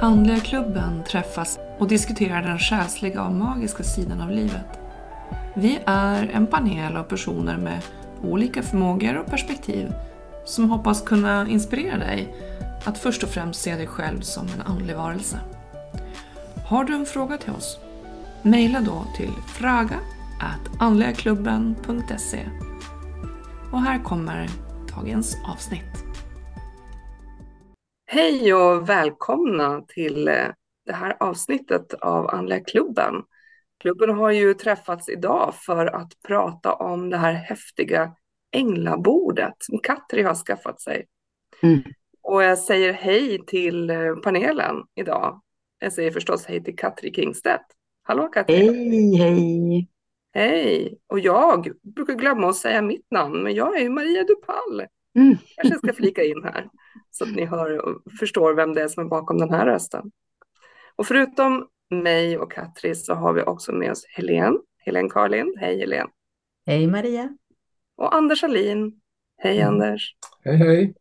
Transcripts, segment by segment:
Andliga klubben träffas och diskuterar den själsliga och magiska sidan av livet. Vi är en panel av personer med olika förmågor och perspektiv som hoppas kunna inspirera dig att först och främst se dig själv som en andlig varelse. Har du en fråga till oss? Mejla då till fraga andligaklubben.se Och här kommer dagens avsnitt. Hej och välkomna till eh, det här avsnittet av Andliga klubben. Klubben har ju träffats idag för att prata om det här häftiga änglabordet som Katri har skaffat sig. Mm. Och jag säger hej till eh, panelen idag. Jag säger förstås hej till Katri Kingstedt. Hallå Katri! Hej, hej! Hej! Och jag brukar glömma att säga mitt namn, men jag är Maria Dupall. Mm. Kanske ska flika in här så att ni hör och förstår vem det är som är bakom den här rösten. Och förutom mig och Katri så har vi också med oss Helene, Helene Karlind. Hej Helene! Hej Maria! Och Anders Alin. Hej mm. Anders! Hej hej!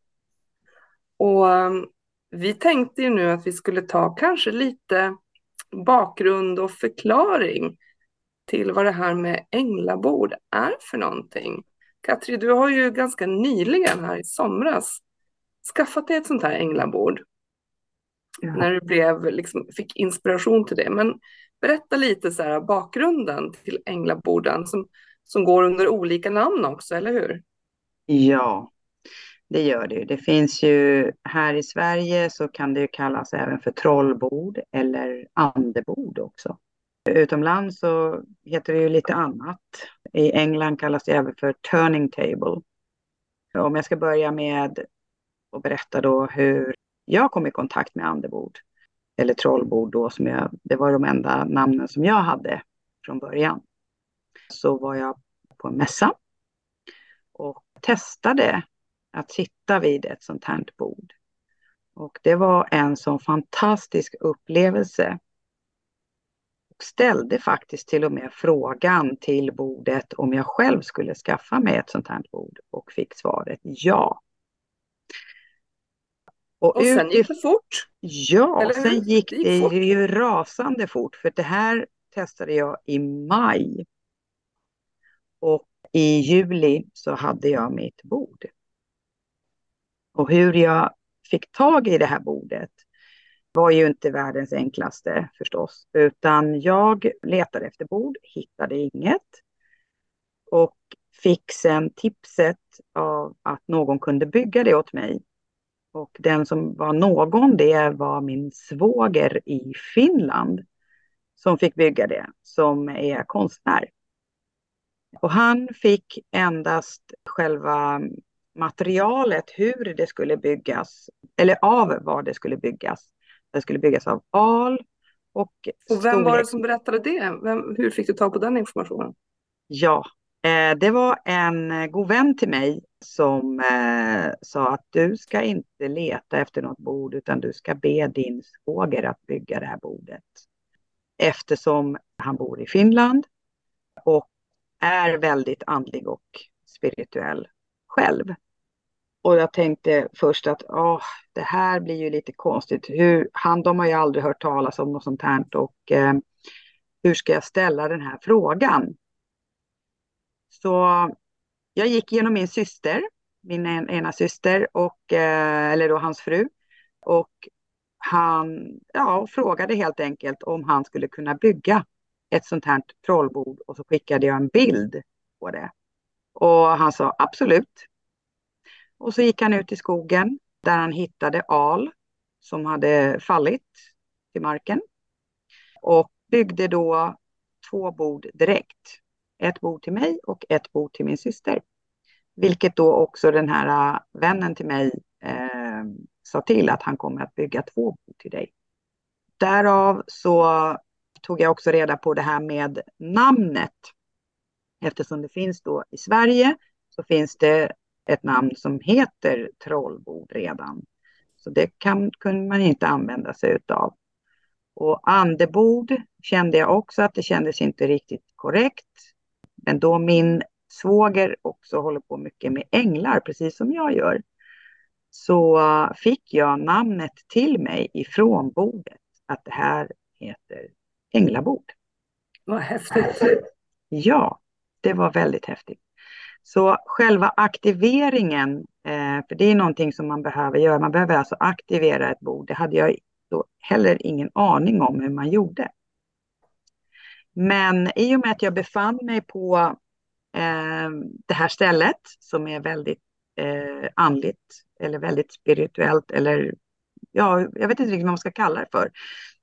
Och um, vi tänkte ju nu att vi skulle ta kanske lite bakgrund och förklaring till vad det här med änglabord är för någonting. Katri, du har ju ganska nyligen här i somras skaffat dig ett sånt här änglabord. Ja. När du blev, liksom, fick inspiration till det. Men berätta lite så här, bakgrunden till änglaborden som, som går under olika namn också, eller hur? Ja, det gör det. Det finns ju här i Sverige så kan det ju kallas även för trollbord eller andebord också. Utomlands så heter det ju lite annat. I England kallas det även för turning table. Om jag ska börja med och berätta då hur jag kom i kontakt med andebord eller trollbord då som jag, det var de enda namnen som jag hade från början. Så var jag på en mässa och testade att sitta vid ett sånt här bord. Och det var en sån fantastisk upplevelse. Och ställde faktiskt till och med frågan till bordet om jag själv skulle skaffa mig ett sånt här bord och fick svaret ja. Och, och sen gick det fort? Ja, sen gick det, gick det ju rasande fort för det här testade jag i maj. Och i juli så hade jag mitt bord. Och hur jag fick tag i det här bordet var ju inte världens enklaste förstås, utan jag letade efter bord, hittade inget och fick sen tipset av att någon kunde bygga det åt mig. Och den som var någon, det var min svåger i Finland som fick bygga det, som är konstnär. Och han fick endast själva materialet, hur det skulle byggas, eller av vad det skulle byggas. Det skulle byggas av al och Och vem var det som berättade det? Vem, hur fick du tag på den informationen? Ja, eh, det var en god vän till mig som eh, sa att du ska inte leta efter något bord utan du ska be din svåger att bygga det här bordet. Eftersom han bor i Finland och är väldigt andlig och spirituell själv. Och jag tänkte först att åh, det här blir ju lite konstigt. Hur, han, de har ju aldrig hört talas om något sånt här och eh, hur ska jag ställa den här frågan? Så jag gick genom min syster, min en, ena syster, och, eh, eller då hans fru. Och han ja, frågade helt enkelt om han skulle kunna bygga ett sånt här trollbord och så skickade jag en bild på det. Och han sa absolut, och så gick han ut i skogen där han hittade al som hade fallit till marken. Och byggde då två bord direkt. Ett bord till mig och ett bord till min syster. Vilket då också den här äh, vännen till mig eh, sa till att han kommer att bygga två bord till dig. Därav så tog jag också reda på det här med namnet. Eftersom det finns då i Sverige så finns det ett namn som heter trollbord redan. Så det kan, kunde man inte använda sig utav. Och andebord kände jag också att det kändes inte riktigt korrekt. Men då min svåger också håller på mycket med änglar, precis som jag gör, så fick jag namnet till mig ifrån bordet att det här heter änglabord. Vad häftigt. Ja, det var väldigt häftigt. Så själva aktiveringen, eh, för det är någonting som man behöver göra, man behöver alltså aktivera ett bord. Det hade jag då heller ingen aning om hur man gjorde. Men i och med att jag befann mig på eh, det här stället som är väldigt eh, andligt eller väldigt spirituellt eller ja, jag vet inte riktigt vad man ska kalla det för.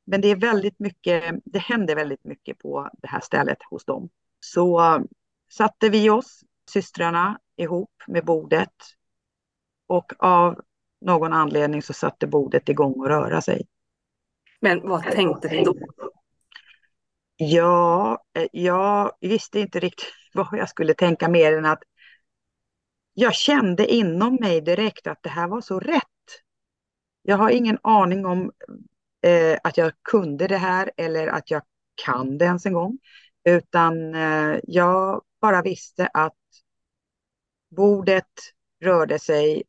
Men det är väldigt mycket, det händer väldigt mycket på det här stället hos dem. Så satte vi oss, systrarna, ihop med bordet. Och av någon anledning så satte bordet igång att röra sig. Men vad tänkte du då? Ja, eh, jag visste inte riktigt vad jag skulle tänka mer än att jag kände inom mig direkt att det här var så rätt. Jag har ingen aning om eh, att jag kunde det här eller att jag kan det ens en gång. Utan eh, jag bara visste att bordet rörde sig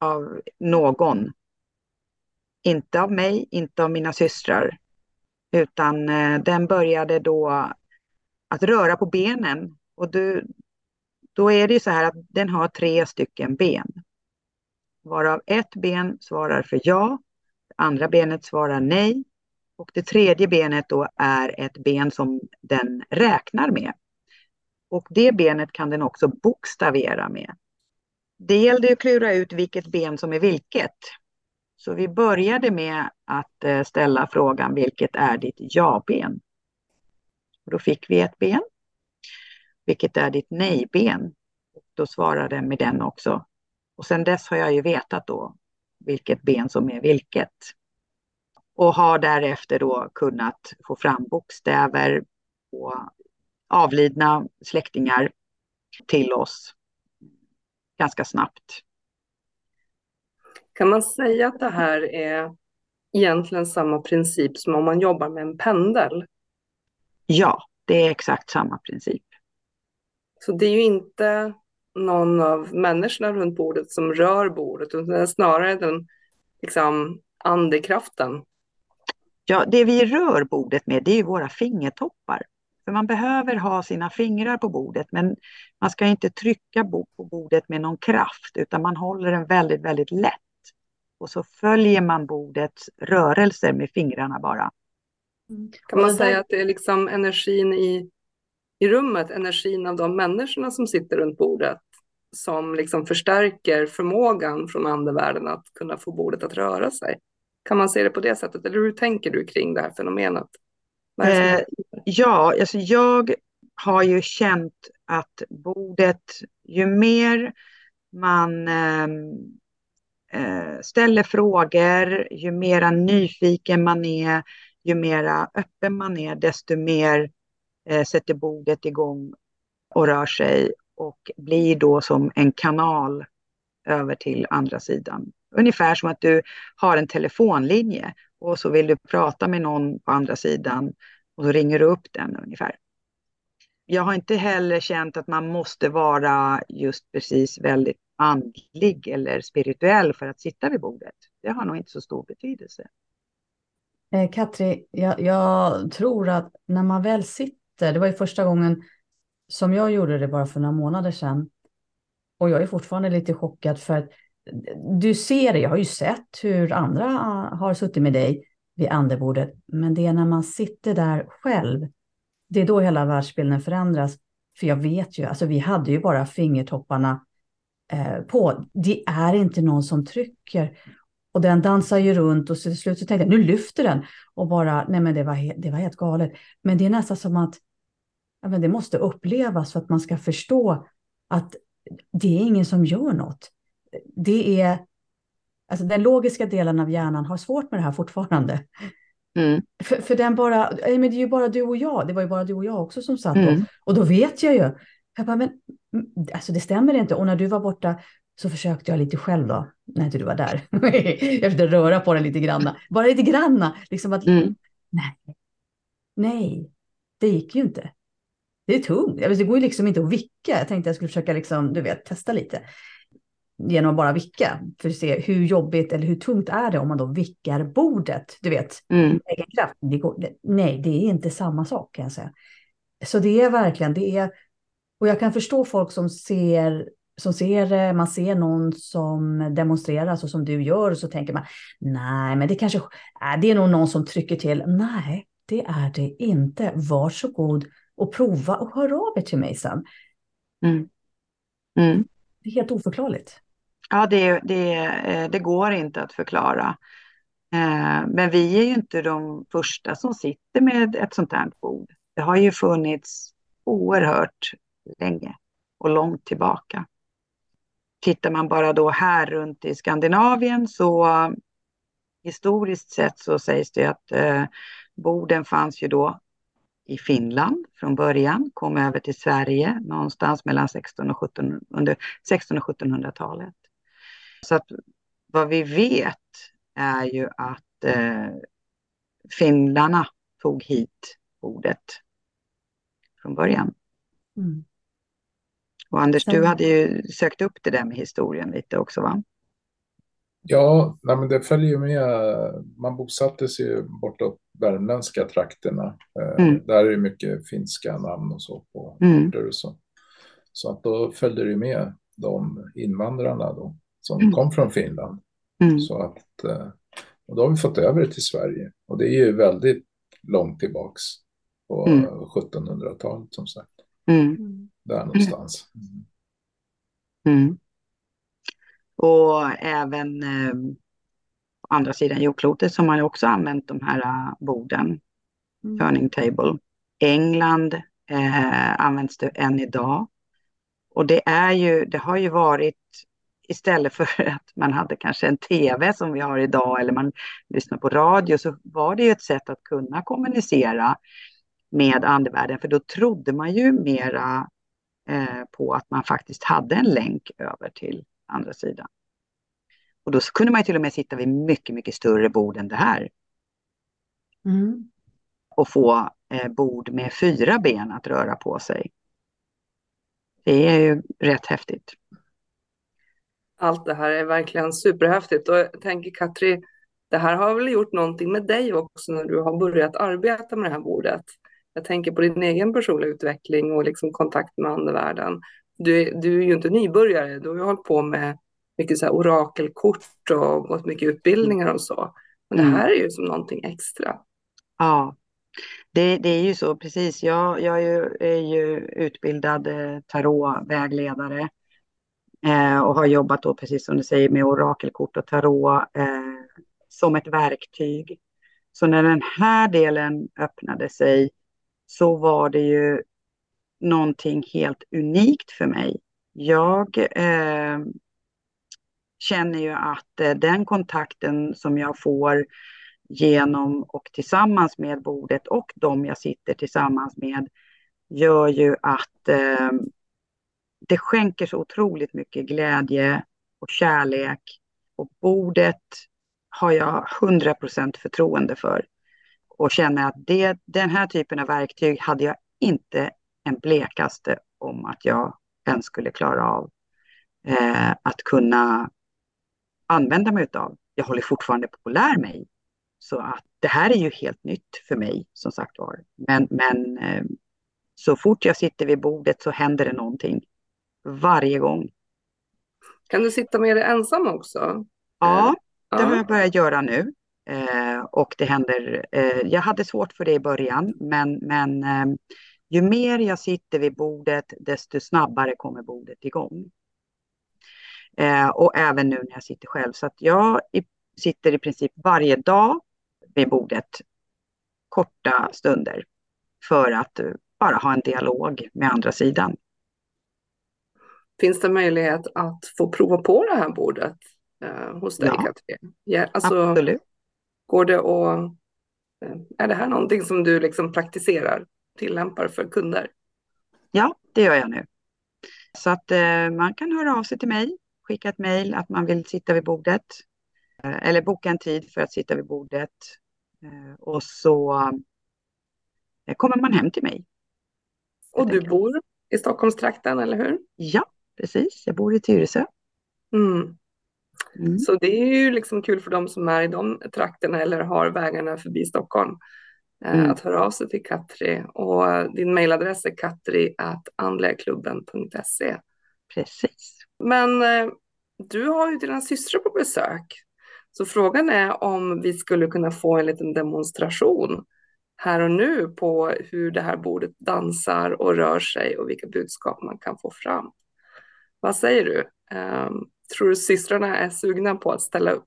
av någon. Inte av mig, inte av mina systrar. Utan eh, den började då att röra på benen. Och du, då är det ju så här att den har tre stycken ben. Varav ett ben svarar för ja, det andra benet svarar nej och det tredje benet då är ett ben som den räknar med. Och det benet kan den också bokstavera med. Det gällde att klura ut vilket ben som är vilket. Så vi började med att eh, ställa frågan vilket är ditt ja-ben? Då fick vi ett ben. Vilket är ditt nej-ben? Då svarade den med den också. Och sen dess har jag ju vetat då vilket ben som är vilket. Och har därefter då kunnat få fram bokstäver på avlidna släktingar till oss ganska snabbt. Kan man säga att det här är egentligen samma princip som om man jobbar med en pendel? Ja, det är exakt samma princip. Så det är ju inte någon av människorna runt bordet som rör bordet, utan det är snarare den liksom, andekraften. Ja, det vi rör bordet med, det är ju våra fingertoppar. För man behöver ha sina fingrar på bordet, men man ska inte trycka på bordet med någon kraft, utan man håller den väldigt, väldigt lätt. Och så följer man bordets rörelser med fingrarna bara. Kan man säga att det är liksom energin i, i rummet, energin av de människorna som sitter runt bordet, som liksom förstärker förmågan från andevärlden att kunna få bordet att röra sig? Kan man se det på det sättet? Eller hur tänker du kring det här fenomenet? Eh, ja, alltså jag har ju känt att bordet, ju mer man eh, Eh, ställer frågor, ju mera nyfiken man är, ju mera öppen man är, desto mer eh, sätter bordet igång och rör sig och blir då som en kanal över till andra sidan. Ungefär som att du har en telefonlinje och så vill du prata med någon på andra sidan och så ringer du upp den ungefär. Jag har inte heller känt att man måste vara just precis väldigt andlig eller spirituell för att sitta vid bordet. Det har nog inte så stor betydelse. Eh, Katri, jag, jag tror att när man väl sitter, det var ju första gången som jag gjorde det bara för några månader sedan. Och jag är fortfarande lite chockad för att du ser det, jag har ju sett hur andra ah, har suttit med dig vid andebordet, men det är när man sitter där själv, det är då hela världsbilden förändras. För jag vet ju, alltså vi hade ju bara fingertopparna eh, på. Det är inte någon som trycker. Och den dansar ju runt och så till slut så tänkte jag, nu lyfter den. Och bara, nej men det var, det var helt galet. Men det är nästan som att ja, men det måste upplevas för att man ska förstå att det är ingen som gör något. Det är, alltså den logiska delen av hjärnan har svårt med det här fortfarande. Mm. För, för den bara, men det är ju bara du och jag, det var ju bara du och jag också som satt mm. och, och då vet jag ju. Jag bara, men alltså det stämmer inte. Och när du var borta så försökte jag lite själv då, när inte du var där. jag försökte röra på den lite granna, bara lite granna. Liksom att, mm. nej, nej, det gick ju inte. Det är tungt. Det går ju liksom inte att vicka. Jag tänkte jag skulle försöka liksom, du vet, testa lite. genom att bara vicka. För att se hur jobbigt eller hur tungt är det om man då vickar bordet. Du vet, Mm. egen kraft. Det går, nej, det är inte samma sak kan jag säga. Så det är verkligen, det är, och jag kan förstå folk som ser, som ser man ser någon som demonstrerar så som du gör och så tänker man, nej, men det kanske, äh, det är nog någon som trycker till. Nej, det är det inte. Varsågod och prova och hör av er till mig sen. Mm. Mm. Det är helt oförklarligt. Ja, det, det, eh, det går inte att förklara. Eh, Men vi är ju inte de första som sitter med ett sånt här bord. Det har ju funnits oerhört länge och långt tillbaka. Tittar man bara då här runt i Skandinavien så historiskt sett så sägs det att eh, borden fanns ju då i Finland från början, kom över till Sverige någonstans mellan 16 och 17, under 16 och 1700-talet. Så att vad vi vet är ju att eh, finnarna tog hit bordet från början. Mm. Och Anders, du hade ju sökt upp det där med historien lite också va? Ja, nej, men det följer ju med. Man bosatte sig ju bortåt värmländska trakterna. Eh, Mm. Där är det mycket finska namn och så på Mm. orter och så. Så att då följde det ju med de invandrarna då, som Mm. kom från Finland. Mm. Så att, eh, och då har vi fått över det till Sverige. Och det är ju väldigt långt tillbaks på Mm. 1700-talet som sagt. Mm. Där någonstans. Mm. Och även eh, på andra sidan jordklotet så har också använt de här eh, borden, Mm. turning table. England eh, används det än idag. Och det är ju, det har ju varit istället för att man hade kanske en tv som vi har idag eller man lyssnar på radio så var det ju ett sätt att kunna kommunicera med andevärlden för då trodde man ju mera på att man faktiskt hade en länk över till andra sidan. Och då kunde man ju till och med sitta vid mycket, mycket större bord än det här Mm. och få eh, bord med fyra ben att röra på sig. Det är ju rätt häftigt. Allt det här är verkligen superhäftigt och jag tänker Katri, det här har väl gjort någonting med dig också när du har börjat arbeta med det här bordet. Jag tänker på din egen personliga utveckling och liksom kontakt med andevärlden. Du, du är ju inte nybörjare, du har ju hållit på med mycket så här orakelkort och gått mycket utbildningar och så. Men det Mm. här är ju som någonting extra. Ja, det, det är ju så precis. Jag, jag är, ju, är ju utbildad eh, tarotvägledare eh, och har jobbat då precis som du säger med orakelkort och tarot eh, som ett verktyg. Så när den här delen öppnade sig så var det ju någonting helt unikt för mig. Jag eh, känner ju att eh, den kontakten som jag får genom och tillsammans med bordet och de jag sitter tillsammans med gör ju att eh, det skänker så otroligt mycket glädje och kärlek. Och bordet har jag 100% förtroende för och känner att det, den här typen av verktyg hade jag inte en blekaste om att jag ens skulle klara av eh, att kunna använda mig utav. Jag håller fortfarande på att lära mig. Så att det här är ju helt nytt för mig som sagt var. Men, men eh, så fort jag sitter vid bordet så händer det någonting. Varje gång. Kan du sitta med det ensam också? Ja, det har Ja. jag börjat göra nu. Eh, och det händer, eh, jag hade svårt för det i början, men, men eh, ju mer jag sitter vid bordet, desto snabbare kommer bordet igång. Eh, och även nu när jag sitter själv. Så att jag i, sitter i princip varje dag vid bordet, korta stunder, för att eh, bara ha en dialog med andra sidan. Finns det möjlighet att få prova på det här bordet eh, hos dig Ja. Katri? Ja, alltså, Absolut. Går det att, eh, är det här någonting som du liksom praktiserar, tillämpar för kunder? Ja, det gör jag nu. Så att eh, man kan höra av sig till mig, skicka ett mejl att man vill sitta vid bordet. Eh, eller boka en tid för att sitta vid bordet. Eh, och så kommer man hem till mig. Och du bor i Stockholmstrakten, eller hur? Ja, precis. Jag bor i Tyresö. Mm. Mm. Så det är ju liksom kul för de som är i de trakterna eller har vägarna förbi Stockholm eh, Mm. att höra av sig till Katri. Och din mejladress är katri.andligaklubben.se. Precis. Men eh, du har ju dina systrar på besök. Så frågan är om vi skulle kunna få en liten demonstration här och nu på hur det här bordet dansar och rör sig och vilka budskap man kan få fram. Vad säger du? Eh, tror du systrarna är sugna på att ställa upp?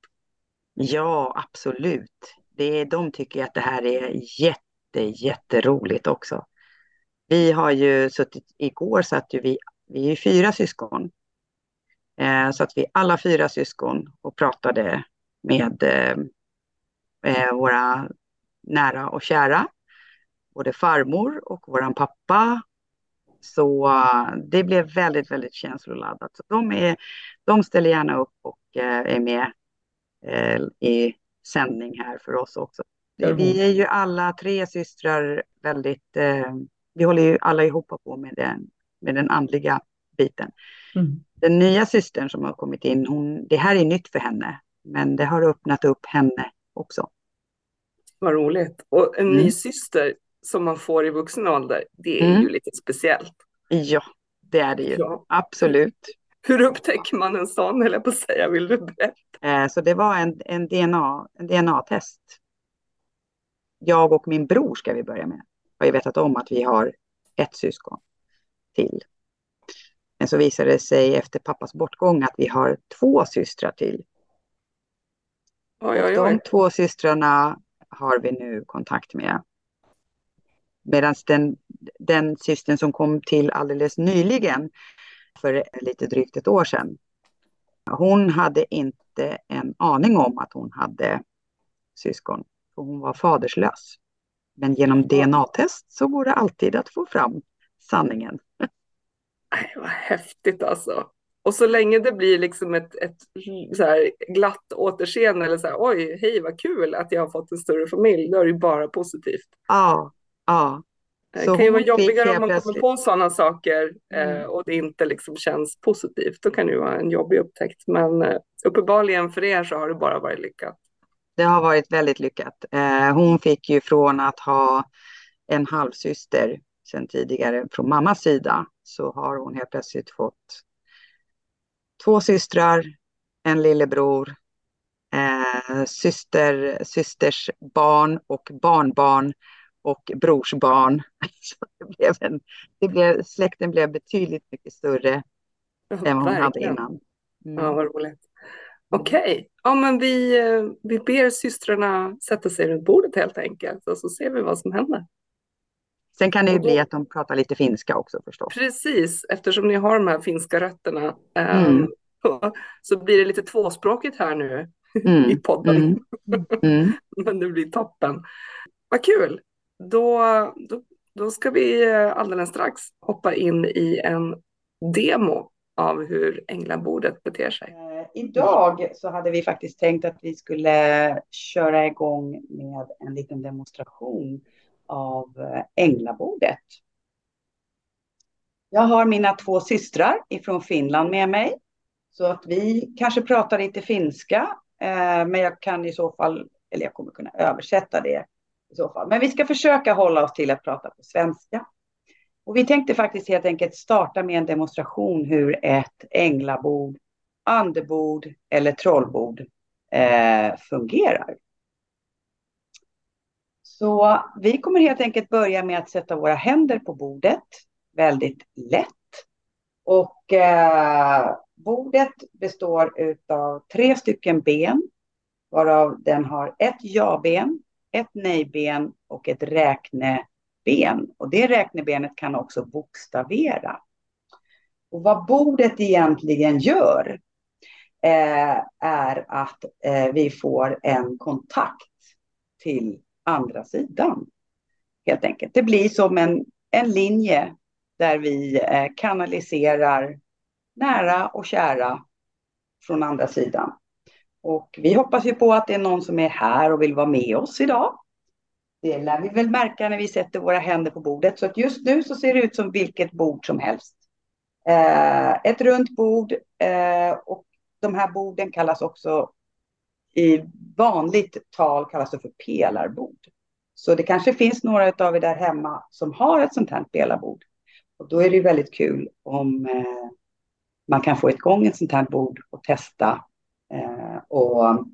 Ja, absolut. Det, de tycker att det här är jätte, jätteroligt också. Vi har ju suttit, igår satt ju vi, vi är ju fyra syskon. Eh, så att vi alla fyra syskon och pratade med eh, eh, våra nära och kära. Både farmor och våran pappa. Så eh, det blev väldigt, väldigt känsloladdat. Så de, är, de ställer gärna upp och eh, är med eh, i sändning här för oss också. Vi är ju alla tre systrar väldigt, vi håller ju alla ihop på med den, med den andliga biten. Mm. Den nya systern som har kommit in, hon, det här är nytt för henne, men det har öppnat upp henne också. Vad roligt. Och en Mm. ny syster som man får i vuxen ålder, det är Mm. ju lite speciellt. Ja, det är det ju. Ja. Absolut. Hur upptäcker man en sån, eller på att säga, vill du berätta? Eh, så det var en, en DNA, en DNA-test. Jag och min bror ska vi börja med. Har ju vetat om att vi har ett syskon till. Men så visade det sig efter pappas bortgång att vi har två systrar till. Oj, Och oj, de oj. två systrarna har vi nu kontakt med. Medan den, den systern som kom till alldeles nyligen, för lite drygt ett år sedan, hon hade inte en aning om att hon hade syskon. För hon var faderslös. Men genom DNA-test så går det alltid att få fram sanningen. Nej, vad häftigt alltså. Och så länge det blir liksom ett, ett glatt återseende eller så här, oj, hej vad kul att jag har fått en större familj, då är det ju bara positivt. Ja, ja. Det Så kan ju vara jobbigare om man kommer plötsligt- på sådana saker eh, Mm. och det inte liksom känns positivt. Då kan det ju vara en jobbig upptäckt. Men eh, uppenbarligen för er så har det bara varit lyckat. Det har varit väldigt lyckat. Eh, hon fick ju från att ha en halvsyster sedan tidigare från mammas sida så har hon helt plötsligt fått två systrar, en lillebror, eh, syster, systers barn och barnbarn och brorsbarn. Så det blev en, det blev, släkten blev betydligt mycket större Ja, än vad hon hade innan. Mm. Ja, vad roligt. Okej, ja men vi, eh, vi ber systrarna sätta sig runt bordet helt enkelt och så ser vi vad som händer. Sen kan det ju bli att de pratar lite finska också förstås. Precis, eftersom ni har de här finska rötterna eh, Mm. så blir det lite tvåspråkigt här nu i Mm, podden. mm, mm. Men det blir toppen. Vad kul! Då, då, då ska vi eh, alldeles strax hoppa in i en demo av hur änglabordet beter sig. Eh, idag så hade vi faktiskt tänkt att vi skulle köra igång med en liten demonstration av eh, änglabordet. Jag har mina två systrar ifrån Finland med mig. Så att vi kanske pratar lite finska, eh, men jag kan i så fall, eller jag kommer kunna översätta det i så fall. Men vi ska försöka hålla oss till att prata på svenska. Och vi tänkte faktiskt helt enkelt starta med en demonstration hur ett änglabord, andebord eller trollbord eh, fungerar. Så vi kommer helt enkelt börja med att sätta våra händer på bordet, väldigt lätt. Och eh, bordet består av tre stycken ben, varav den har ett ja-ben, ett nej-ben och ett räkneben. Och det räknebenet kan också bokstavera. Och vad bordet egentligen gör eh, är att eh, vi får en kontakt till andra sidan. Helt enkelt. Det blir som en, en linje där vi eh, kanaliserar nära och kära från andra sidan. Och vi hoppas ju på att det är någon som är här och vill vara med oss idag. Det lär vi väl märka när vi sätter våra händer på bordet. Så att just nu så ser det ut som vilket bord som helst. Eh, ett runt bord eh, och de här borden kallas också i vanligt tal kallas det för pelarbord. Så det kanske finns några av er där hemma som har ett sånt här pelarbord. Och då är det väldigt kul om eh, man kan få igång ett sånt här bord och testa Eh, och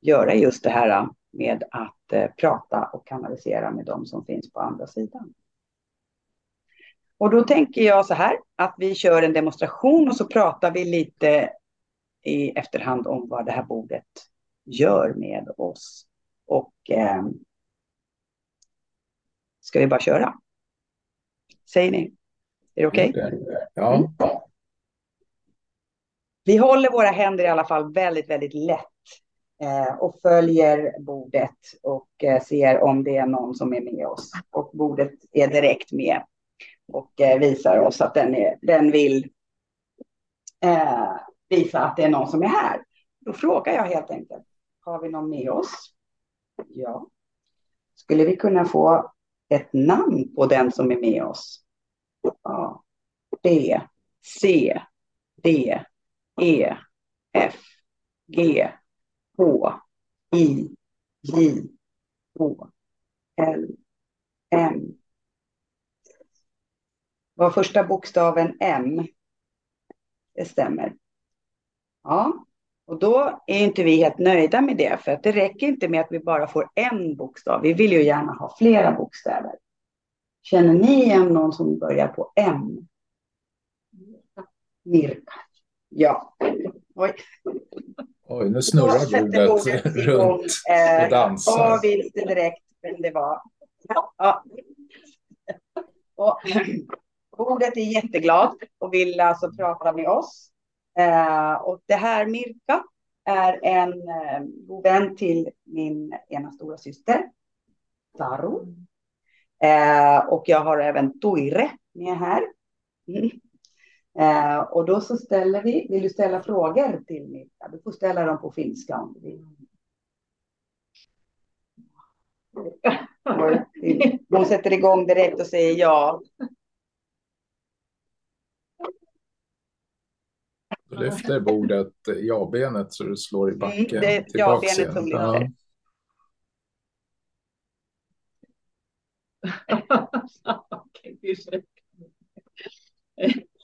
göra just det här med att eh, prata och kanalisera med de som finns på andra sidan. Och då tänker jag så här att vi kör en demonstration och så pratar vi lite i efterhand om vad det här bordet gör med oss. Och eh, ska vi bara köra? Säger ni? Är det okej? Okay? Ja. Vi håller våra händer i alla fall väldigt, väldigt lätt eh, och följer bordet och eh, ser om det är någon som är med oss. Och bordet är direkt med och eh, visar oss att den, är, den vill eh, visa att det är någon som är här. Då frågar jag helt enkelt, har vi någon med oss? Ja. Skulle vi kunna få ett namn på den som är med oss? A, B, C, D, E, F, G, H, I, J, H, L, M. Var första bokstaven M? Det stämmer. Ja, och då är inte vi helt nöjda med det, för att det räcker inte med att vi bara får en bokstav. Vi vill ju gärna ha flera bokstäver. Känner ni igen någon som börjar på M? Mirka. Ja. Oj. Oj, nu snurrar bordet runt och eh, dansar. Jag visste direkt vem det var. Ja. Och, bordet är jätteglad och vill alltså prata med oss. Eh, och det här Mirka är en eh, god vän till min ena stora syster, Taru. Eh, och jag har även Toire med här. Mm. Eh, och då så ställer vi, vill du ställa frågor till Mirka? Du får ställa dem på finska om du vill. Hon sätter igång direkt och säger ja. Du lyfter bordet, ja-benet, så du slår i mm, backen. Mm, det är ja-benet som lyfter.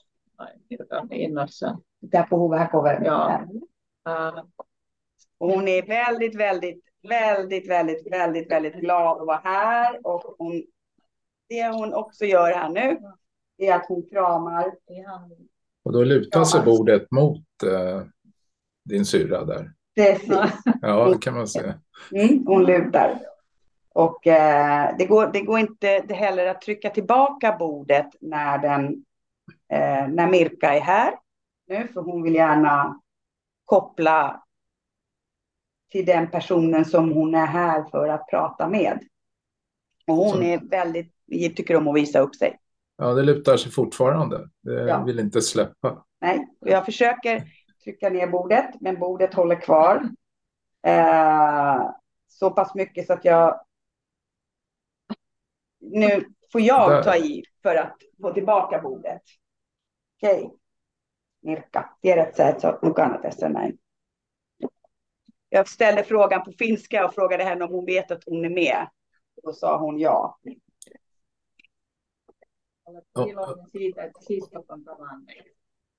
Där på huvudhakover. Ja. Och hon är väldigt, väldigt, väldigt, väldigt, väldigt, väldigt glad att vara här. Och hon, det hon också gör här nu är att hon kramar och då lutar sig bordet mot eh, din syrra där. Precis. Ja, det kan man säga. Mm, hon lutar. Och eh, det, går, det går inte det heller att trycka tillbaka bordet när, den, eh, när Mirka är här nu, för hon vill gärna koppla till den personen som hon är här för att prata med. Och hon Så. är väldigt, tycker om att visa upp sig. Ja, det lutar sig fortfarande. Det ja. vill inte släppa. Nej, jag försöker trycka ner bordet, men bordet håller kvar. Eh, så pass mycket så att jag... Nu får jag ta i för att få tillbaka bordet. Okej. Okay. Mirka, tiedät sä, että sä oot mukana tässä näin? Jag ställde frågan på finska och frågade henne om hon vet att hon är med. Då sa hon ja.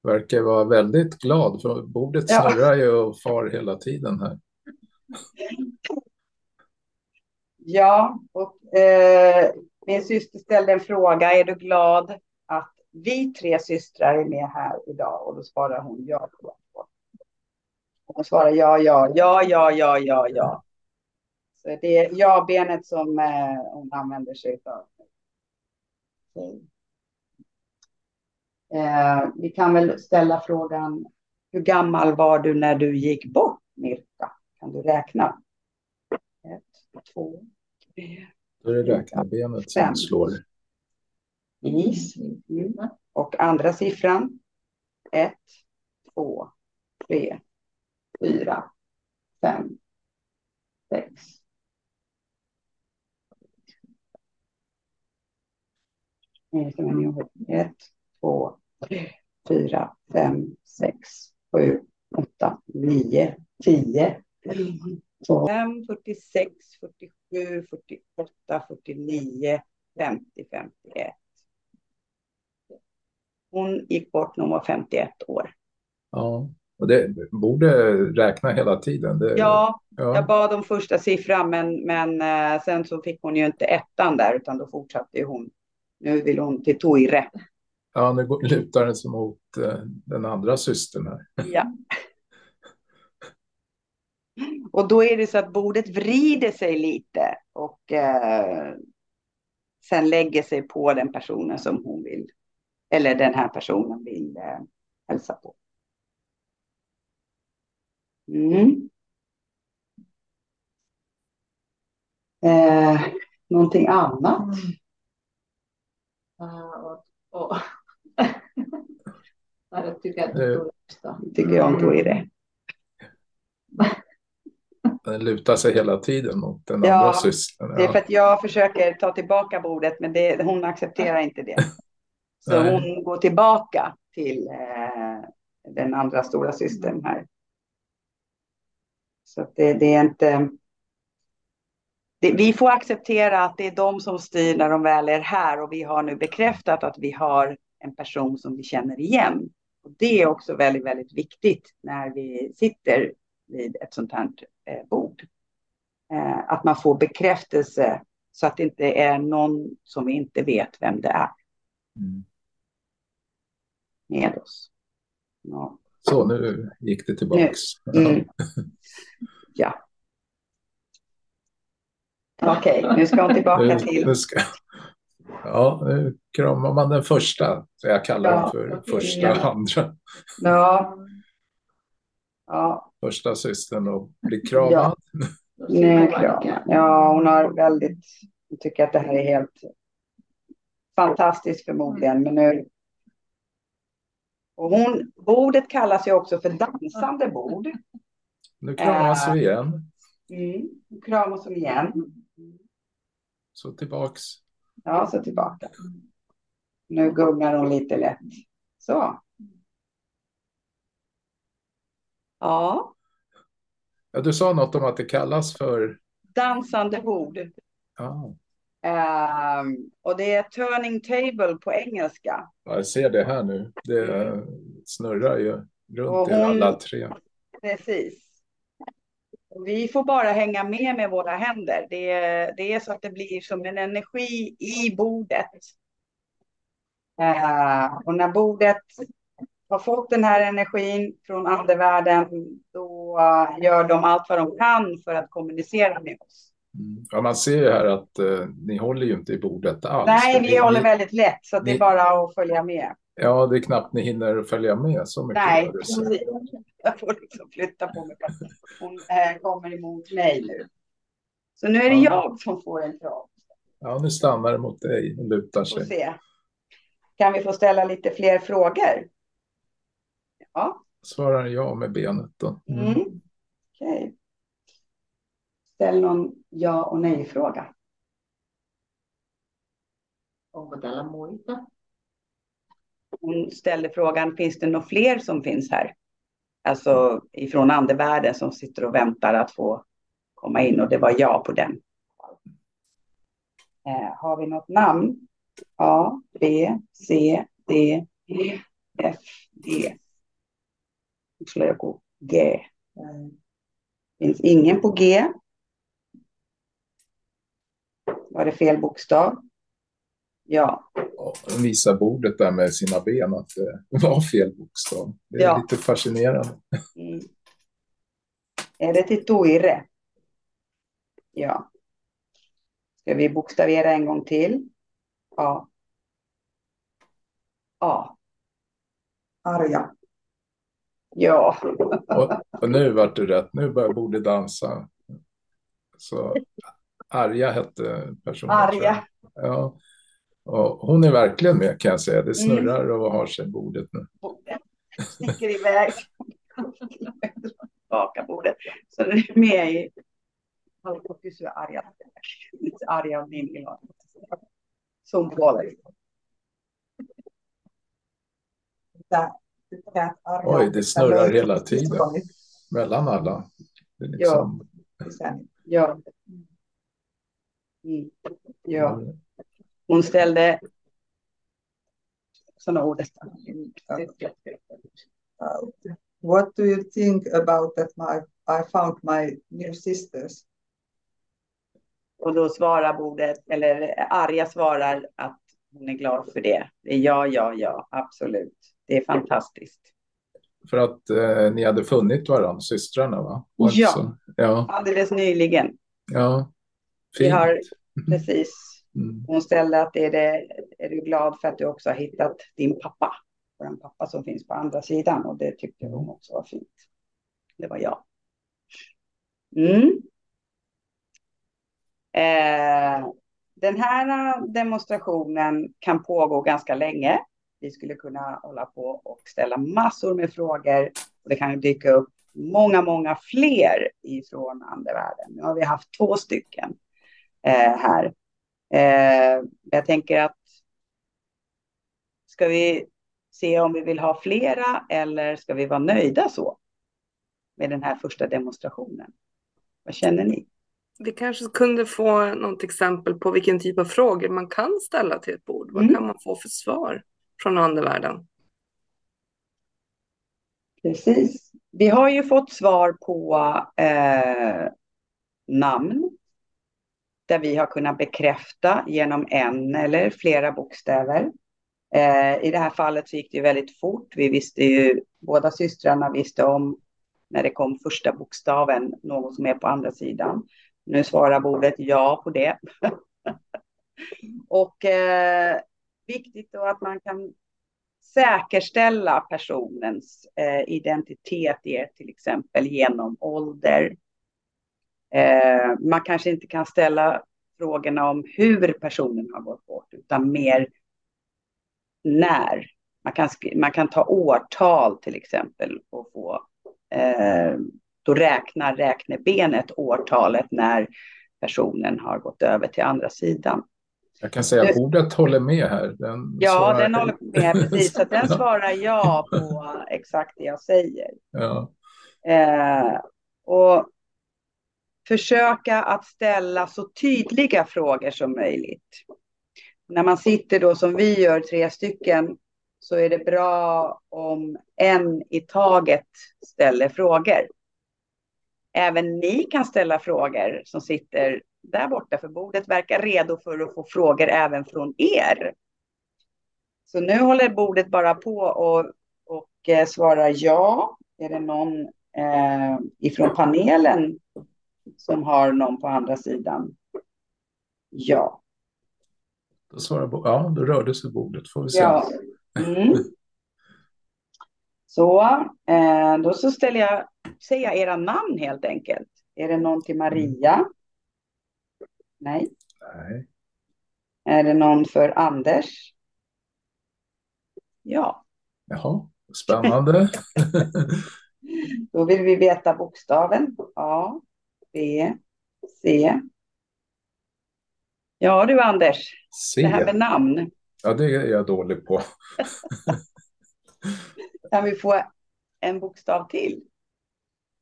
Verkar vara väldigt glad för bordet snurrar ju och far hela tiden här. Ja, och eh, min syster ställde en fråga. Är du glad vi tre systrar är med här idag? Och då svarar hon ja. Hon svarar ja, ja, ja, ja, ja, ja, ja. Så det är ja-benet som eh, hon använder sig av. Eh, vi kan väl ställa frågan, hur gammal var du när du gick bort, Mirka? Kan du räkna? Ett, två, tre, Då är det räknarbenet som slår. Is. Mm. Och andra siffran? Ett, två, tre, fyra, fem, sex. Ett, två, tre, fyra, fem, sex, sju, åtta, nio, tio. 5, 46, 47, 48, 49, 50, 51. Hon gick bort när hon var 51 år. Ja, och det borde räkna hela tiden. Det, Ja, ja. jag bad om första siffran men, men eh, sen så fick hon ju inte ettan där utan då fortsatte hon. Nu vill hon till Toire. ja, nu går- lutar den sig mot eh, den andra systern här. Ja. Och då är det så att bordet vrider sig lite och eh, sen lägger sig på den personen som hon vill, eller den här personen vill eh, hälsa på. Mm. Eh, någonting annat? Ja, och, och. Ja, jag tycker att Eh. det är bästa. Tycker jag om Toire. Den lutar sig hela tiden mot den Ja, andra systern. Det är Ja. för att jag försöker ta tillbaka bordet, men det, hon accepterar inte det. Så Nej. hon går tillbaka till eh, den andra stora systern här. Så det, det är inte... Det, vi får acceptera att det är de som styr när de väl är här och vi har nu bekräftat att vi har en person som vi känner igen. Och det är också väldigt, väldigt viktigt när vi sitter vid ett sånt här eh, bord. Eh, att man får bekräftelse så att det inte är någon som vi inte vet vem det är Mm. Med oss. Ja. Så, nu gick det tillbaks. Mm. ja. Okej, nu ska hon tillbaka till... nu ska, ja, nu kramar man den första. Så jag kallar Ja, den för okej, första ja. andra. Ja. Ja, Första systern och blir kramad. Ja. nu kram. Ja, hon har väldigt... Hon tycker att det här är helt fantastiskt förmodligen, men nu... Och hon, bordet kallas ju också för dansande bord. Nu kramas vi igen. Mm. Kramas hon igen. Så tillbaks. Ja, så tillbaka. Nu gungar hon lite lätt. Så. Ja, Ja, du sa något om att det kallas för... dansande bord. Ja, Ehm, och det är turning table på engelska. jag ser det här nu. Det snurrar ju runt Och i hon- alla tre. Precis. Vi får bara hänga med med våra händer. Det är, det är så att det blir som en energi i bordet. Eh, och när bordet har fått den här energin från andevärlden, då gör de allt vad de kan för att kommunicera med oss. Mm. Ja, man ser ju här att eh, ni håller ju inte i bordet alls. Nej, vi ni- håller ni- väldigt lätt, så det är ni- bara att följa med. Ja, det är knappt ni hinner följa med så mycket. Nej. Jag får liksom flytta på mig. Hon eh, kommer emot mig nu. Så nu är det Ja. jag som får en krav. Ja, nu stannar det mot dig och lutar sig. se. Kan vi få ställa lite fler frågor? Ja, Svarar jag med benet då. Mm. mm. okej. Ställ någon ja och nej-fråga. Onko täällä muita? Hon ställde frågan, finns det några fler som finns här? Alltså ifrån andevärlden som sitter och väntar att få komma in och det var ja på den. Eh, har vi något namn? A, B, C, D, E, F, D. Nu slår jag på G. Eh, finns ingen på G. Var det fel bokstav? Ja, Och visa bordet där med sina ben att det var fel bokstav. Det är Ja. lite fascinerande. Mm. Är det till Toire? Ja. Ska vi bokstavera en gång till? A. A. Arja. Ja. Och, och nu vart det rätt. Nu börjar bordet dansa. Så Arja hette personen. Arja. Ja. Och hon är verkligen med kan jag säga. Mm. Det snurrar och har sig bordet nu. Sticker iväg. Tillbaka bordet. Så den är med i... Haluatko kysyä Arja? Arja on niin iloinen. Sun puolesta. Että Oj, det snurrar hela tiden mellan alla. Det är liksom... Ja. Mm. Ja. Hon ställde sådana ord. What do you think about that my, I found my new sisters? Och då svarar bordet, eller Arja svarar att hon är glad för det. ja, ja, ja, absolut. Det är fantastiskt. För att eh, ni hade funnit varandra, systrarna va? ja, ja, alldeles nyligen. Ja, fint. Vi har, precis. Mm. Hon ställde att är, det, är du glad för att du också har hittat din pappa? Vår pappa som finns på andra sidan och det tyckte hon också var fint. Det var jag. Mm. Eh, den här demonstrationen kan pågå ganska länge. Vi skulle kunna hålla på och ställa massor med frågor. Och det kan dyka upp många, många fler ifrån andevärlden. Nu har vi haft två stycken eh, här. Eh, jag tänker att ska vi se om vi vill ha flera eller ska vi vara nöjda så med den här första demonstrationen? Vad känner ni? Vi kanske kunde få något exempel på vilken typ av frågor man kan ställa till ett bord. Vad mm. kan man få för svar från andevärlden? Precis. Vi har ju fått svar på eh, namn där vi har kunnat bekräfta genom en eller flera bokstäver. Eh, I det här fallet så gick det väldigt fort. Vi visste ju, båda systrarna visste om när det kom första bokstaven, någon som är på andra sidan. Nu svarar bordet ja på det. och eh, viktigt då att man kan säkerställa personens eh, identitet är till exempel genom ålder. Eh, man kanske inte kan ställa frågorna om hur personen har gått bort, utan mer när. Man kan, man kan ta årtal till exempel och få eh, då räknar räknebenet årtalet när personen har gått över till andra sidan. Jag kan säga att ordet håller med här. Den ja, svarar... den håller med precis. Så den svarar ja på exakt det jag säger. Ja. Eh, och försöka att ställa så tydliga frågor som möjligt. När man sitter då som vi gör, tre stycken, så är det bra om en i taget ställer frågor. Även ni kan ställa frågor som sitter där borta, för bordet verkar redo för att få frågor även från er. Så nu håller bordet bara på och, och eh, svarar ja. Är det någon eh, ifrån panelen som har någon på andra sidan? Ja. Då svarar ja, då rörde sig bordet, får vi se. Ja. Mm. Så, eh, då så ställer jag, säger jag era namn helt enkelt. Är det någon till Maria? Nej. Nej. Är det någon för Anders? Ja. Jaha, spännande. Då vill vi veta bokstaven. A, B, C. Ja du Anders, C. det här med namn. Ja, det är jag dålig på. kan vi få en bokstav till?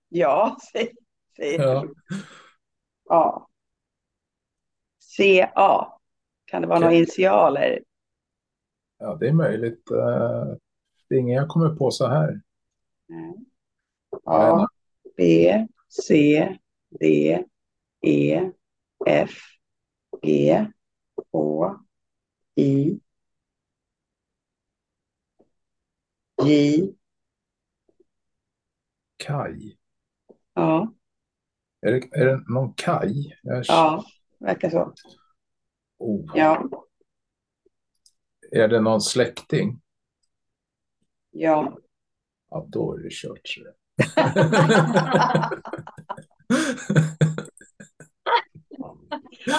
Ja, säger ja. A. CA. Kan det vara okay. några initialer? Ja, det är möjligt. Eh, det är ingen jag kommer på så här. A, B, C, D, E, F, G, H, I, J. Kaj. Ja. Är det, är det någon kaj? Jag... Ja, verkar så. Oh. Ja. Är det någon släkting? Ja. Ja, då är det kört.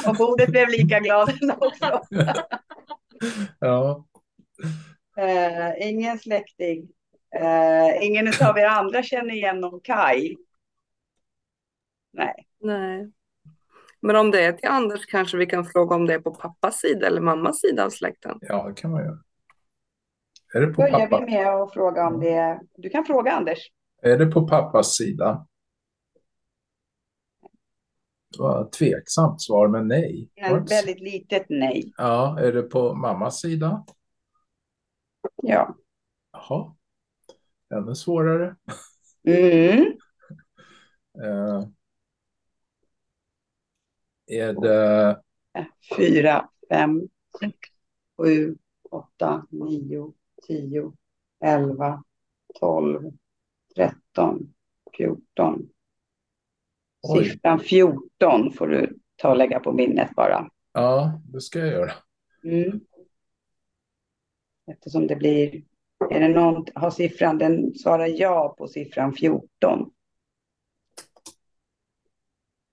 Och bordet blev lika glad också. ja. Uh, ingen släkting. Uh, ingen av er andra känner igen någon Kaj? Nej. Nej. Men om det är till Anders kanske vi kan fråga om det är på pappas sida eller mammas sida av släkten? Ja, det kan man göra. Är det på Börjar pappa? vi med att fråga om det. Du kan fråga Anders. Är det på pappas sida? Var ett tveksamt svar, men nej. Så? väldigt litet nej. Ja, är det på mammas sida? Ja. Jaha, ännu svårare. Mm. Eh, är det Fyra, fem, sex, sju, åtta, nio, tio, elva, tolv, tretton, fjorton. Oj. Siffran 14 får du ta och lägga på minnet bara. Ja, det ska jag göra. Mm. Eftersom det blir, är det någon, har siffran, den svarar ja på siffran 14.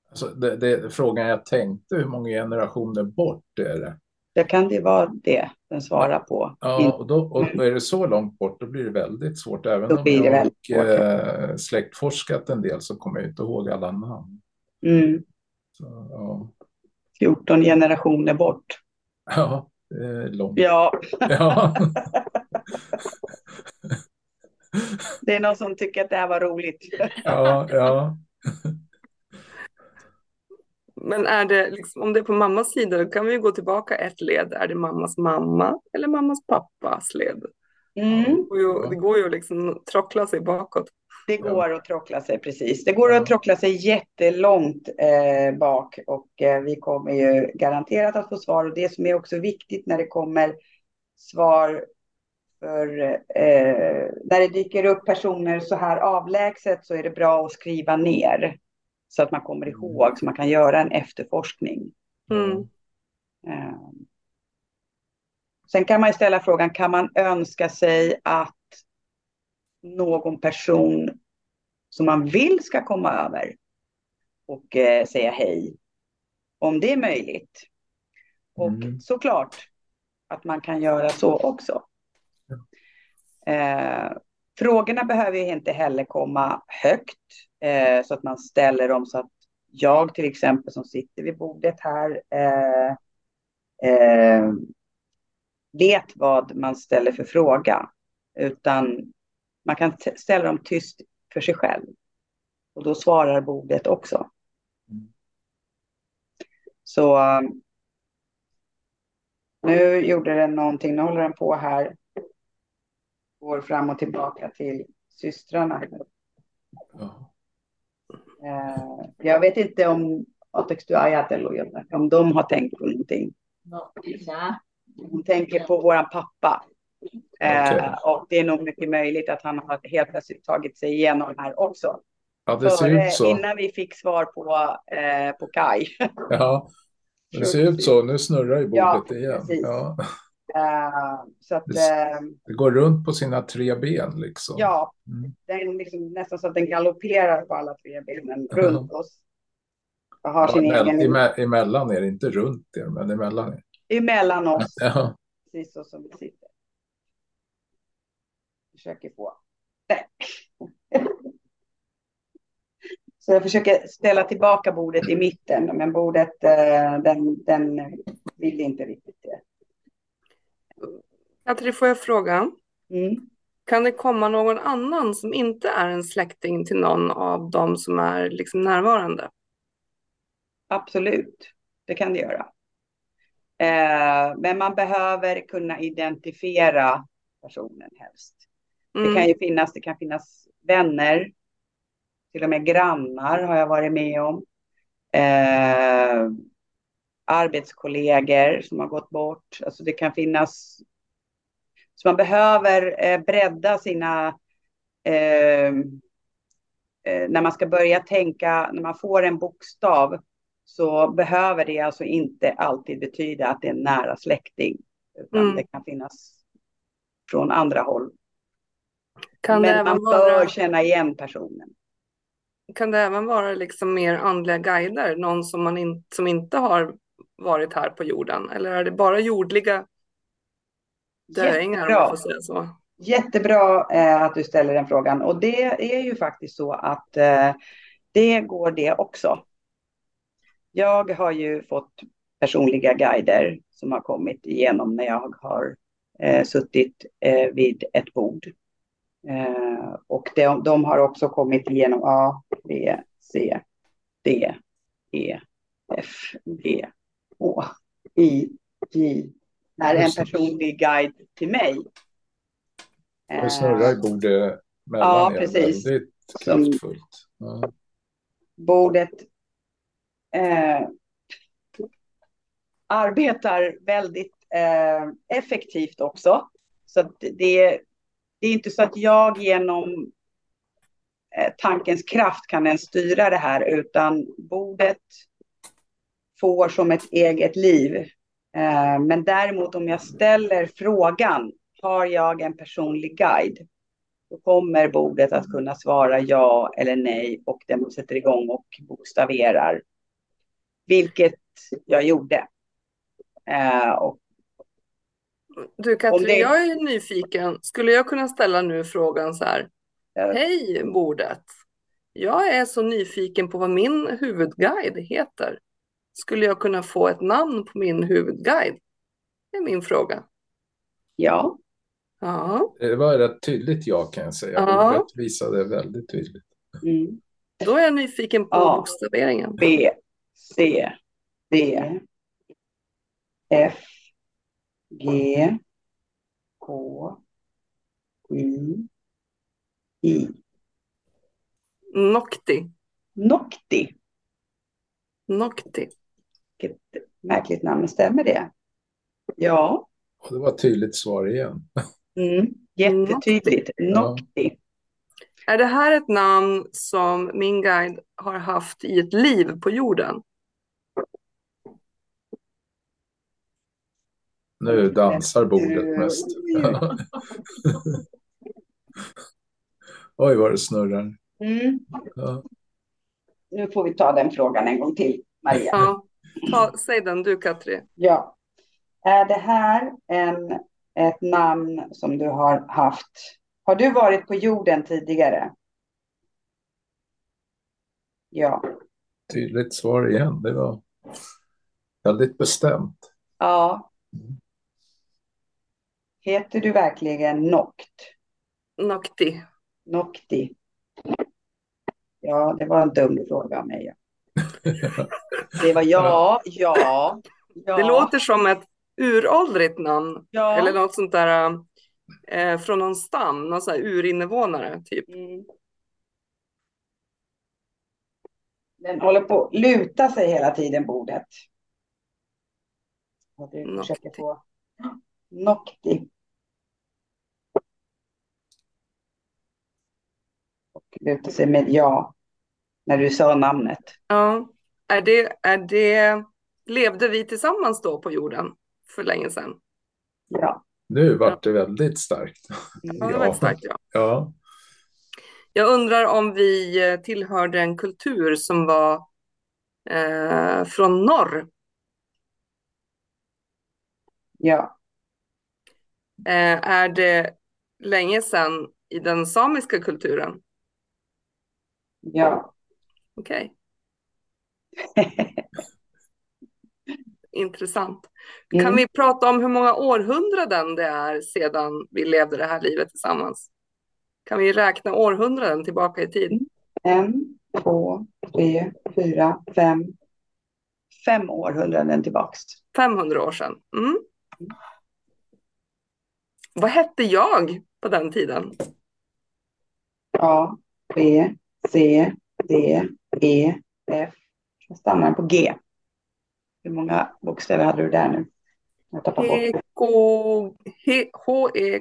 Alltså, det, det, frågan jag tänkte, hur många generationer bort är det? Då kan det vara det den svarar på. Ja, och då, och då är det så långt bort, då blir det väldigt svårt. Även Då om det jag svårt, eh, släktforskat en del så kommer jag inte ihåg alla namn. Mm. Så, ja. 14 generationer bort. ja, det är långt. Ja, Ja. det är någon som tycker att det här var roligt. ja, ja. Men är det liksom, om det är på mammas sida, då kan vi ju gå tillbaka ett led. Är det mammas mamma eller mammas pappas led? Mm. Det går ju, det går ju liksom att trockla sig bakåt. Det går att trockla sig precis. Det går att trockla sig jättelångt eh, bak och eh, vi kommer ju garanterat att få svar. Och det som är också viktigt när det kommer svar för eh, när det dyker upp personer så här avlägset så är det bra att skriva ner så att man kommer ihåg så man kan göra en efterforskning. Mm. Eh, Sen kan man ställa frågan, kan man önska sig att någon person som man vill ska komma över och eh, säga hej? Om det är möjligt. Och Mm. såklart att man kan göra så också. Eh, frågorna behöver ju inte heller komma högt eh, så att man ställer dem så att jag till exempel som sitter vid bordet här eh, eh, vet vad man ställer för fråga. Utan man kan ställa dem tyst för sig själv. Och då svarar bordet också. Så eh, nu gjorde den någonting, nu håller den på här. Går fram och tillbaka till systrarna. Ja. Eh, jag vet inte om Atex du Ayatollah, om de har tänkt på någonting. Hon tänker på våran pappa. Eh, Okej. och det är nog mycket möjligt att han har helt plötsligt tagit sig igenom här också. ja, det ser ut så. innan vi fick svar på, eh, på Kaj. Ja, det ser ut så. Nu snurrar ju Ja, bordet igen. precis. Ja, Eh, så att, Precis. eh, det går runt på sina tre ben liksom. ja, Mm. den liksom, nästan så att den galopperar på alla tre benen runt oss. Och har Ja, sin emell- egen, eme- emellan är det inte runt er, men emellan er. emellan oss, Ja, precis så som vi sitter. Försöker få. Så jag försöker ställa tillbaka bordet i mitten, men bordet eh, den, den vill inte riktigt det. Katri, får jag fråga? Mm. Kan det komma någon annan som inte är en släkting till någon av dem som är liksom närvarande? Absolut, det kan det göra. Eh, men man behöver kunna identifiera personen helst. Det kan Mm. ju finnas, det kan finnas vänner, till och med grannar har jag varit med om. Eh, arbetskollegor som har gått bort. Alltså det kan finnas. Så man behöver eh, bredda sina eh, eh, när man ska börja tänka, när man får en bokstav så behöver det alltså inte alltid betyda att det är en nära släkting. Utan Mm. det kan finnas från andra håll. Kan Men man bör vara, känna igen personen. kan det även vara liksom mer andliga guider? Någon som, man in, som inte har varit här på jorden? Eller är det bara jordliga döingar om man får säga så? Jättebra eh, att du ställer den frågan. Och det är ju faktiskt så att eh, det går det också. Jag har ju fått personliga guider som har kommit igenom när jag har eh, suttit eh, vid ett bord. Eh, och de, de har också kommit igenom A, B, C, D, E, F, G, H, I, J. Är en personlig guide till mig. Det snurrar i bordet mellan Ja, er precis. väldigt kraftfullt. Ja. bordet eh, arbetar väldigt eh, effektivt också. Så det, det är inte så att jag genom eh, tankens kraft kan ens styra det här, utan bordet får som ett eget liv. Eh, men däremot om jag ställer frågan, har jag en personlig guide? Då kommer bordet att kunna svara ja eller nej och den sätter igång och bokstaverar. Vilket jag gjorde. Eh, och Du Katrin, det- jag är nyfiken. Skulle jag kunna ställa nu frågan så här? Ja. Hej bordet. Jag är så nyfiken på vad min huvudguide heter. Skulle jag kunna få ett namn på min huvudguide? Det är min fråga. ja, Ja, Det var rätt tydligt ja kan jag säga. Ja. Ordet visade väldigt tydligt. mm. då är jag nyfiken på Ja. bokstaveringen. B, C, D, F, G, H, I, I. Nokti. Nokti. Nokti. Vilket märkligt namn, stämmer det? Ja, Och det var ett tydligt svar igen. mm. jättetydligt. Ja. Nokti. Är det här ett namn som min guide har haft i ett liv på jorden? Nu dansar bordet mest. Oj vad det snurrar. Mm. Ja. Nu får vi ta den frågan en gång till, Maria. Ja, ta, säg den du Katri. Ja. Är det här en, ett namn som du har haft? Har du varit på jorden tidigare? Ja. Tydligt svar igen. Det var väldigt bestämt. Ja. Heter du verkligen Nokt? Nokti. Nokti? Ja, det var en dum fråga av mig. Det var ja, ja, ja. Det låter som ett uråldrigt namn. ja. Eller något sånt där eh, från någon stam, någon sån här urinvånare typ. Mm. Den håller på att luta sig hela tiden, bordet. Och du försöker få... Nokti. Och luta sig med ja, när du sa namnet. Ja. Är det, är det, levde vi tillsammans då på jorden för länge sedan? Ja. Nu vart det väldigt starkt. Ja, det var ett starkt ja. Ja. Jag undrar om vi eh, tillhörde en kultur som var eh, från norr. Ja. Eh, är det länge sedan i den samiska kulturen? Ja. Okej, intressant. Mm. Kan vi prata om hur många århundraden det är sedan vi levde det här livet tillsammans? Kan vi räkna århundraden tillbaka i tid? En, två, tre, fyra, fem. Fem århundraden tillbaks. 500 år sedan. Mm. Vad hette jag på den tiden? A, B, C, D, E, F. Jag stannar på G. Hur många bokstäver hade du där nu? Jag tappar bort. Heko, he, H-E,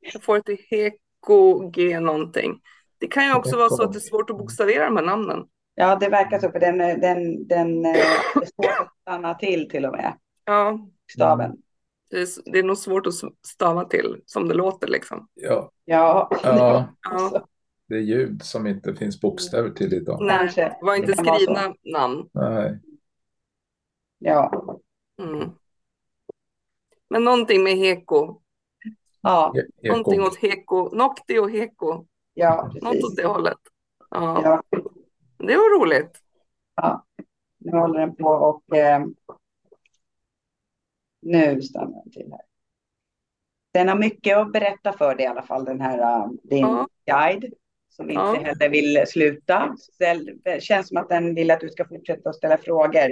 jag får ett Heko G någonting. Det kan ju också vara så att det är svårt att bokstavera de här namnen. Ja, det verkar så, för den, den, den eh, det är svårt att stanna till till och med. Ja, Staven. det är, det är nog svårt att stava till som det låter liksom. Ja. Ja, ja, Ja, det är ljud som inte finns bokstäver till idag. nej, det var inte Det skrivna namn. Nej. Ja, Mm. Men någonting med Heko, ja, E- någonting Eko. åt Heko, Nokti och Heko, ja något åt precis. det hållet. Ja, Ja, det var roligt. nu håller den på och eh, nu stannar den till här. Den har mycket att berätta för dig i alla fall, den här uh, din Ja. guide. Som inte Ja. heller vill sluta. Det känns som att den vill att du ska fortsätta att ställa frågor.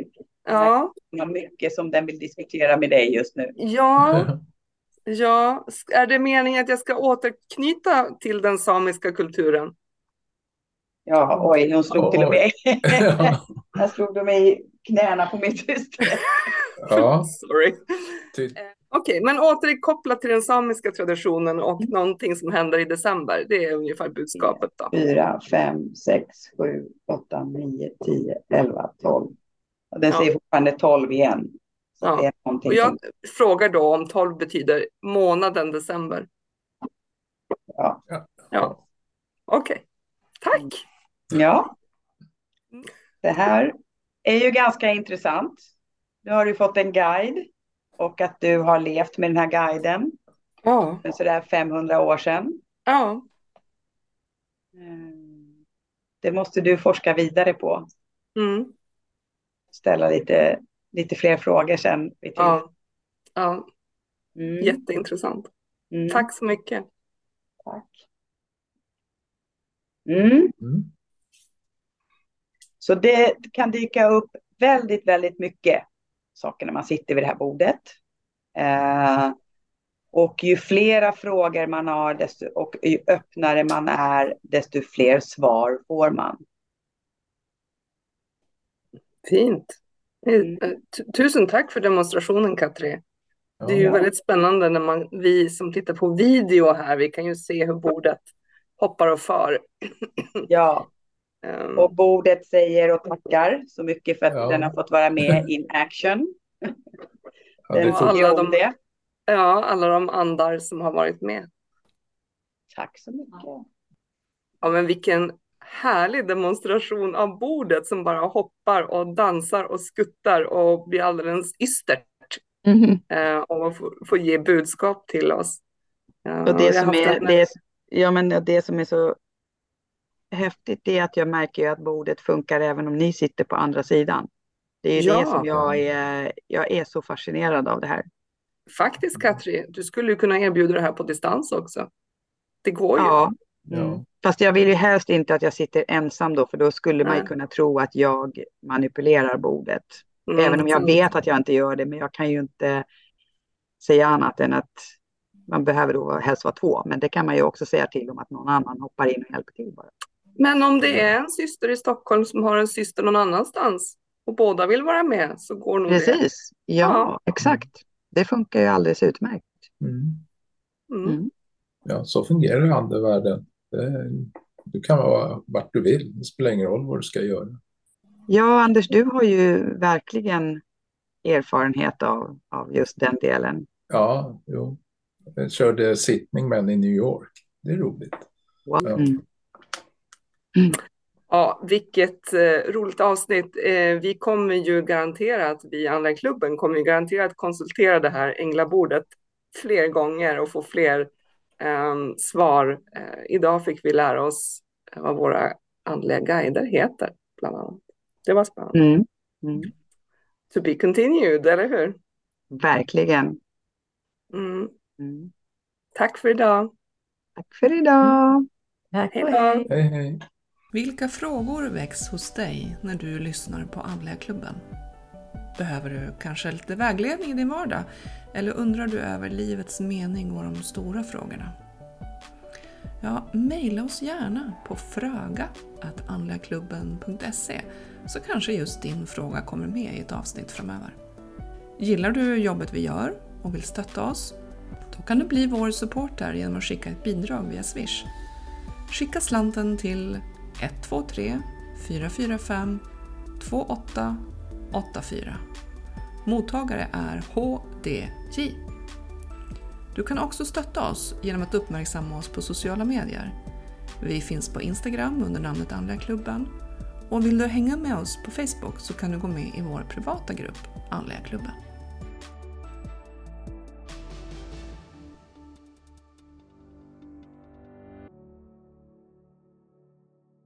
Ja, Den har mycket som den vill diskutera med dig just nu. ja, ja. Är det meningen att jag ska återknyta till den samiska kulturen? Ja, oj, hon slog till och med. Ja. Här slog de i knäna på min syster. ja, Sorry. ty, Okej, men återkopplat till den samiska traditionen och någonting som händer i december. Det är ungefär budskapet då. Fyra, fem, sex, sju, åtta, nio, tio, elva, tolv. Och Den Ja. säger fortfarande tolv igen. Så Ja. det är någonting Och jag som, frågar då om 12 betyder månaden december. ja. Ja, okej. Tack. ja. Det här är ju ganska intressant. Nu har du fått en guide och att du har levt med den här guiden Ja, för sådär 500 år sedan. ja, Mm. Det måste du forska vidare på. mm, Ställa lite, lite fler frågor sen. ja, ja. Mm. Jätteintressant. Mm. Tack så mycket. Tack. Mm. mm, Så det kan dyka upp väldigt, väldigt mycket saker när man sitter vid det här bordet. Eh, och ju flera frågor man har desto, och ju öppnare man är, desto fler svar får man. Fint. Mm. Eh, tu- Tusen tack för demonstrationen, Katri. Det är ju ja, väldigt spännande när man, vi som tittar på video här, vi kan ju se hur bordet hoppar och far. Ja, Ehm, och bordet säger och tackar så mycket för att Ja. den har fått vara med in action. ja, Den Ja, alla de- det. Ja, alla de andar som har varit med. Tack så mycket. Ja, men vilken härlig demonstration av bordet som bara hoppar och dansar och skuttar och blir alldeles ystert eh, och får, får ge budskap till oss. Eh, Och det har som, är, en- det, ja, men det som är så häftigt är att jag märker ju att bordet funkar även om ni sitter på andra sidan. Det är ju Ja. det som jag är, jag är så fascinerad av det här. Faktiskt, Katri, du skulle ju kunna erbjuda det här på distans också. Det går ju. Ja, mm. fast jag vill ju helst inte att jag sitter ensam då, för då skulle man ju Nej. kunna tro att jag manipulerar bordet. Mm, Även om jag vet att jag inte gör det, men jag kan ju inte säga annat än att man behöver då helst vara två, men det kan man ju också säga till om att någon annan hoppar in och hjälper till bara. Men om det är en syster i Stockholm som har en syster någon annanstans och båda vill vara med så går nog det. Precis, ja, Ja. exakt. Det funkar ju alldeles utmärkt. Mm. Mm. Mm. Ja, så fungerar ju andevärlden. Det, du kan vara vart du vill. Det spelar ingen roll vad du ska göra. Ja, Anders, du har ju verkligen erfarenhet av, av just den delen. Ja, jo. Jag körde sittning med en i New York. Det är roligt. Wow. Ja. Mm. Ja, vilket eh, roligt avsnitt. Eh, vi kommer ju garanterat, vi i Anläggklubben kommer ju garanterat konsultera det här änglabordet fler gånger och få fler ehm, svar. Eh, idag fick vi lära oss vad våra andliga guider heter, bland annat. Det var spännande. Mm. Mm. To be continued, eller hur? Verkligen. Mm. Mm. Tack för idag. Tack för idag. Tack Hej då. Hej, hej. Vilka frågor väcks hos dig när du lyssnar på Andliga klubben? Behöver du kanske lite vägledning i din vardag? Eller undrar du över livets mening och de stora frågorna? Ja, mejla oss gärna på fröga.andligaklubben.se så kanske just din fråga kommer med i ett avsnitt framöver. Gillar du jobbet vi gör och vill stötta oss? Då kan du bli vår supporter genom att skicka ett bidrag via Swish. Skicka slanten till 123 445 2884. Mottagare är HDJ. Du kan också stötta oss genom att uppmärksamma oss på sociala medier. Vi finns på Instagram under namnet Andliga klubben och vill du hänga med oss på Facebook så kan du gå med i vår privata grupp Andliga klubben.